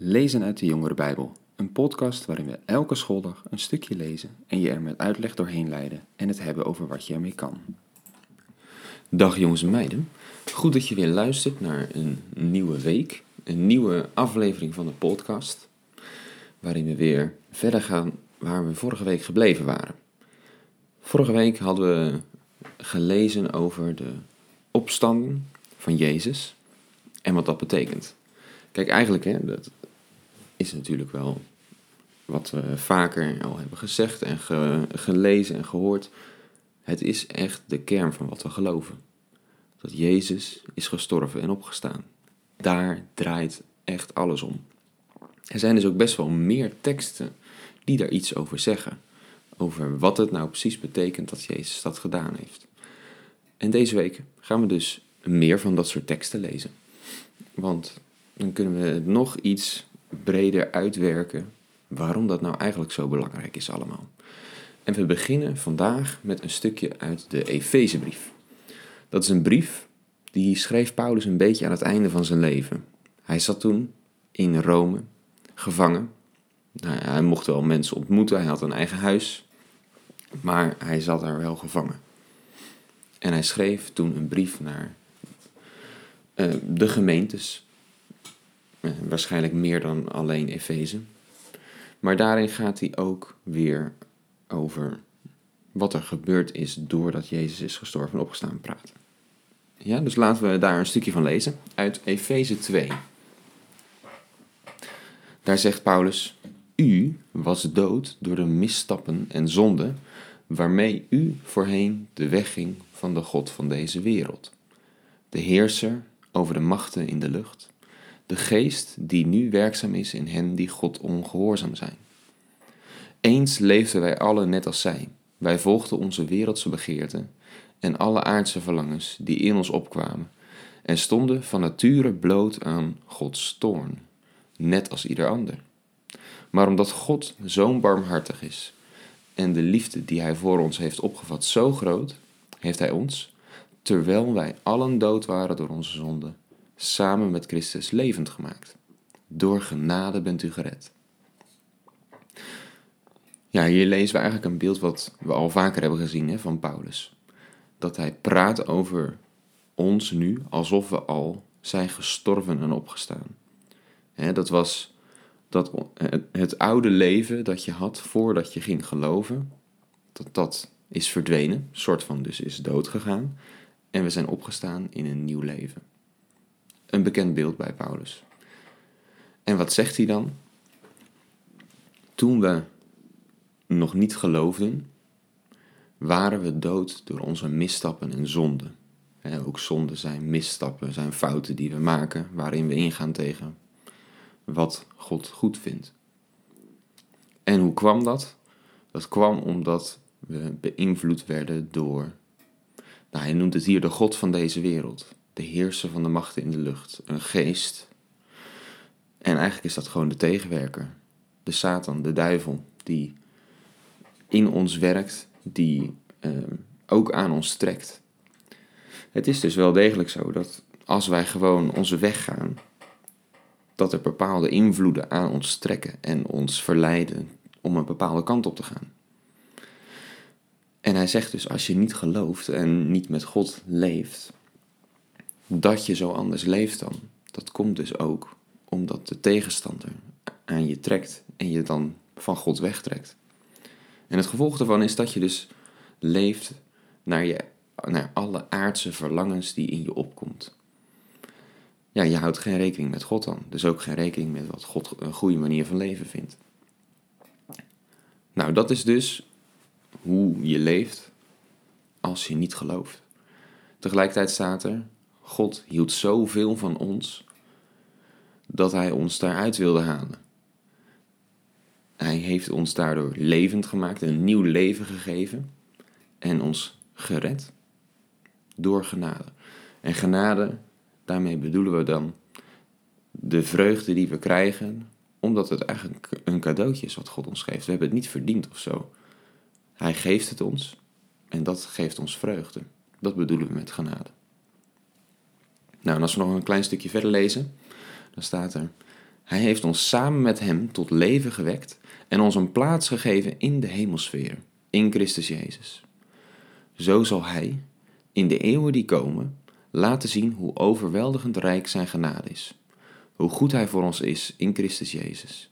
Lezen uit de Jongere Bijbel, een podcast waarin we elke schooldag een stukje lezen en je er met uitleg doorheen leiden en het hebben over wat je ermee kan. Dag jongens en meiden, goed dat je weer luistert naar een nieuwe week, een nieuwe aflevering van de podcast, waarin we weer verder gaan waar we vorige week gebleven waren. Vorige week hadden we gelezen over de opstanding van Jezus en wat dat betekent. Kijk, eigenlijk, hè, dat is natuurlijk wel wat we vaker al hebben gezegd en gelezen en gehoord. Het is echt de kern van wat we geloven. Dat Jezus is gestorven en opgestaan. Daar draait echt alles om. Er zijn dus ook best wel meer teksten die daar iets over zeggen. Over wat het nou precies betekent dat Jezus dat gedaan heeft. En deze week gaan we dus meer van dat soort teksten lezen. Want dan kunnen we nog iets breder uitwerken waarom dat nou eigenlijk zo belangrijk is allemaal. En we beginnen vandaag met een stukje uit de Efezebrief. Dat is een brief die schreef Paulus een beetje aan het einde van zijn leven. Hij zat toen in Rome, gevangen. Nou hij mocht wel mensen ontmoeten, hij had een eigen huis, maar hij zat daar wel gevangen. En hij schreef toen een brief naar uh, de gemeentes eh, waarschijnlijk meer dan alleen Efeze. Maar daarin gaat hij ook weer over wat er gebeurd is doordat Jezus is gestorven en opgestaan praten. Ja, dus laten we daar een stukje van lezen uit Efeze 2. Daar zegt Paulus: U was dood door de misstappen en zonden waarmee u voorheen de weg ging van de God van deze wereld, de heerser over de machten in de lucht de geest die nu werkzaam is in hen die God ongehoorzaam zijn. Eens leefden wij allen net als zij. Wij volgden onze wereldse begeerten en alle aardse verlangens die in ons opkwamen en stonden van nature bloot aan Gods toorn, net als ieder ander. Maar omdat God zo'n barmhartig is en de liefde die Hij voor ons heeft opgevat zo groot, heeft Hij ons, terwijl wij allen dood waren door onze zonden, samen met Christus levend gemaakt. Door genade bent u gered. Ja, hier lezen we eigenlijk een beeld wat we al vaker hebben gezien hè, van Paulus. Dat hij praat over ons nu alsof we al zijn gestorven en opgestaan. Hè, dat was dat het oude leven dat je had voordat je ging geloven, dat dat is verdwenen, soort van dus is doodgegaan. En we zijn opgestaan in een nieuw leven een bekend beeld bij Paulus. En wat zegt hij dan? Toen we nog niet geloofden, waren we dood door onze misstappen en zonden. ook zonden zijn misstappen, zijn fouten die we maken, waarin we ingaan tegen wat God goed vindt. En hoe kwam dat? Dat kwam omdat we beïnvloed werden door, nou, hij noemt het hier de God van deze wereld de heerser van de machten in de lucht, een geest. En eigenlijk is dat gewoon de tegenwerker, de Satan, de duivel, die in ons werkt, die ehm, ook aan ons trekt. Het is dus wel degelijk zo dat als wij gewoon onze weg gaan, dat er bepaalde invloeden aan ons trekken en ons verleiden om een bepaalde kant op te gaan. En hij zegt dus, als je niet gelooft en niet met God leeft, dat je zo anders leeft dan, dat komt dus ook omdat de tegenstander aan je trekt en je dan van God wegtrekt. En het gevolg daarvan is dat je dus leeft naar, je, naar alle aardse verlangens die in je opkomt. Ja, je houdt geen rekening met God dan. Dus ook geen rekening met wat God een goede manier van leven vindt. Nou, dat is dus hoe je leeft als je niet gelooft. Tegelijkertijd staat er, God hield zoveel van ons dat Hij ons daaruit wilde halen. Hij heeft ons daardoor levend gemaakt, een nieuw leven gegeven en ons gered door genade. En genade, daarmee bedoelen we dan de vreugde die we krijgen, omdat het eigenlijk een cadeautje is wat God ons geeft. We hebben het niet verdiend of zo. Hij geeft het ons en dat geeft ons vreugde. Dat bedoelen we met genade. Nou, en als we nog een klein stukje verder lezen, dan staat er: Hij heeft ons samen met Hem tot leven gewekt en ons een plaats gegeven in de hemelsfeer, in Christus Jezus. Zo zal Hij, in de eeuwen die komen, laten zien hoe overweldigend rijk Zijn genade is, hoe goed Hij voor ons is in Christus Jezus.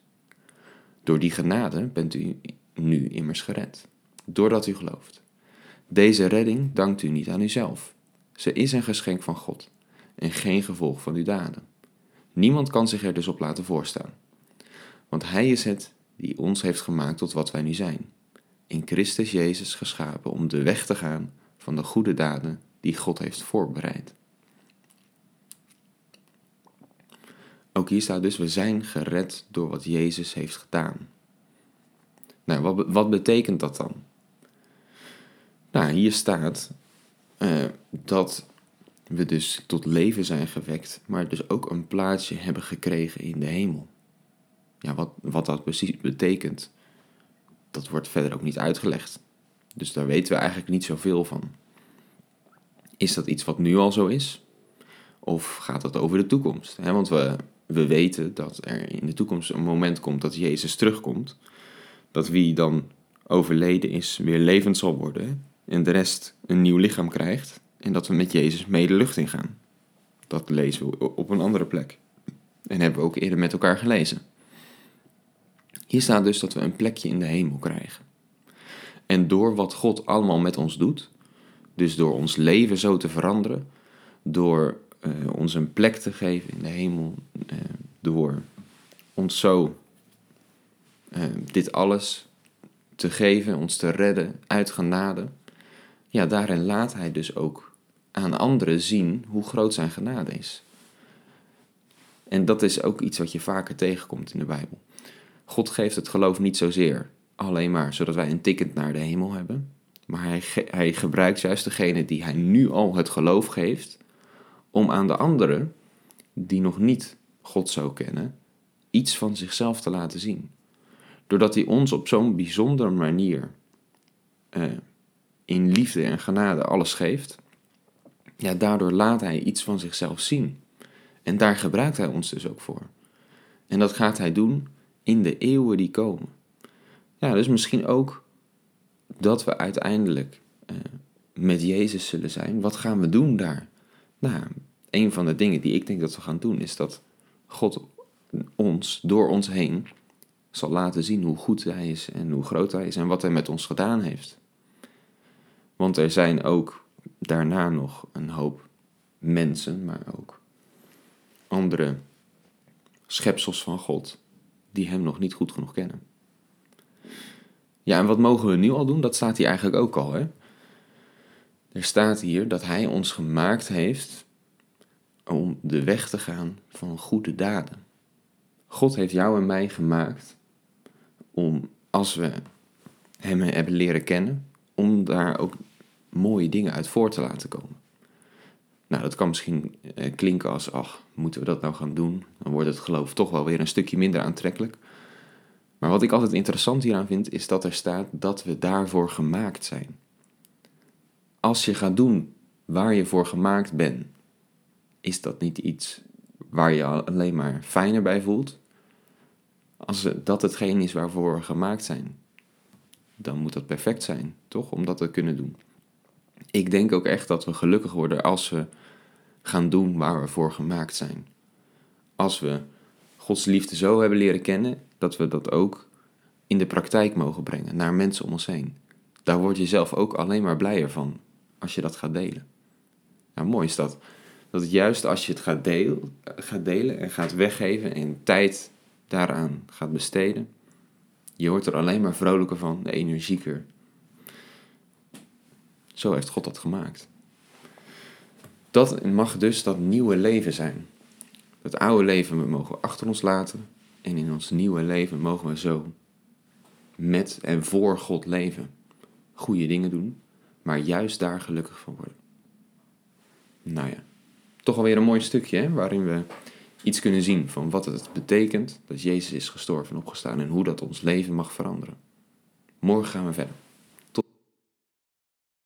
Door die genade bent u nu immers gered, doordat u gelooft. Deze redding dankt u niet aan uzelf. Ze is een geschenk van God en geen gevolg van uw daden. Niemand kan zich er dus op laten voorstaan. Want Hij is het die ons heeft gemaakt tot wat wij nu zijn. In Christus Jezus geschapen om de weg te gaan van de goede daden die God heeft voorbereid. Ook hier staat dus, we zijn gered door wat Jezus heeft gedaan. Nou, wat, wat betekent dat dan? Nou, hier staat uh, dat we dus tot leven zijn gewekt, maar dus ook een plaatsje hebben gekregen in de hemel. Ja, wat, wat dat precies betekent, dat wordt verder ook niet uitgelegd. Dus daar weten we eigenlijk niet zoveel van. Is dat iets wat nu al zo is? Of gaat dat over de toekomst? want we, we weten dat er in de toekomst een moment komt dat Jezus terugkomt. Dat wie dan overleden is, weer levend zal worden. En de rest een nieuw lichaam krijgt en dat we met Jezus mee de lucht ingaan. Dat lezen we op een andere plek. En hebben we ook eerder met elkaar gelezen. Hier staat dus dat we een plekje in de hemel krijgen. En door wat God allemaal met ons doet, dus door ons leven zo te veranderen, door uh, ons een plek te geven in de hemel, uh, door ons zo uh, dit alles te geven, ons te redden uit genade, ja, daarin laat hij dus ook aan anderen zien hoe groot zijn genade is. En dat is ook iets wat je vaker tegenkomt in de Bijbel. God geeft het geloof niet zozeer alleen maar zodat wij een ticket naar de hemel hebben, maar hij, hij gebruikt juist degene die hij nu al het geloof geeft, om aan de anderen, die nog niet God zo kennen, iets van zichzelf te laten zien. Doordat hij ons op zo'n bijzondere manier uh, in liefde en genade alles geeft, ja, daardoor laat hij iets van zichzelf zien. En daar gebruikt hij ons dus ook voor. En dat gaat hij doen in de eeuwen die komen. Ja, dus misschien ook dat we uiteindelijk uh, met Jezus zullen zijn. Wat gaan we doen daar? Nou, een van de dingen die ik denk dat we gaan doen is dat God ons, door ons heen, zal laten zien hoe goed Hij is en hoe groot Hij is en wat Hij met ons gedaan heeft. Want er zijn ook daarna nog een hoop mensen, maar ook andere schepsels van God die Hem nog niet goed genoeg kennen. Ja, en wat mogen we nu al doen? Dat staat hier eigenlijk ook al. Hè? Er staat hier dat Hij ons gemaakt heeft om de weg te gaan van goede daden. God heeft jou en mij gemaakt om, als we Hem hebben leren kennen, om daar ook mooie dingen uit voor te laten komen. Nou, dat kan misschien eh, klinken als, ach, moeten we dat nou gaan doen? Dan wordt het geloof toch wel weer een stukje minder aantrekkelijk. Maar wat ik altijd interessant hieraan vind, is dat er staat dat we daarvoor gemaakt zijn. Als je gaat doen waar je voor gemaakt bent, is dat niet iets waar je alleen maar fijner bij voelt? Als dat hetgeen is waarvoor we gemaakt zijn, dan moet dat perfect zijn, toch? Om dat te kunnen doen. Ik denk ook echt dat we gelukkig worden als we gaan doen waar we voor gemaakt zijn. Als we Gods liefde zo hebben leren kennen, dat we dat ook in de praktijk mogen brengen naar mensen om ons heen. Daar word je zelf ook alleen maar blijer van als je dat gaat delen. Nou, mooi is dat. Dat juist als je het gaat, gaat delen en gaat weggeven en tijd daaraan gaat besteden, je wordt er alleen maar vrolijker van, energieker. Zo heeft God dat gemaakt. Dat mag dus dat nieuwe leven zijn. Dat oude leven mogen we achter ons laten. En in ons nieuwe leven mogen we zo met en voor God leven. Goede dingen doen, maar juist daar gelukkig van worden. Nou ja, toch alweer een mooi stukje hè, waarin we iets kunnen zien van wat het betekent dat Jezus is gestorven en opgestaan en hoe dat ons leven mag veranderen. Morgen gaan we verder.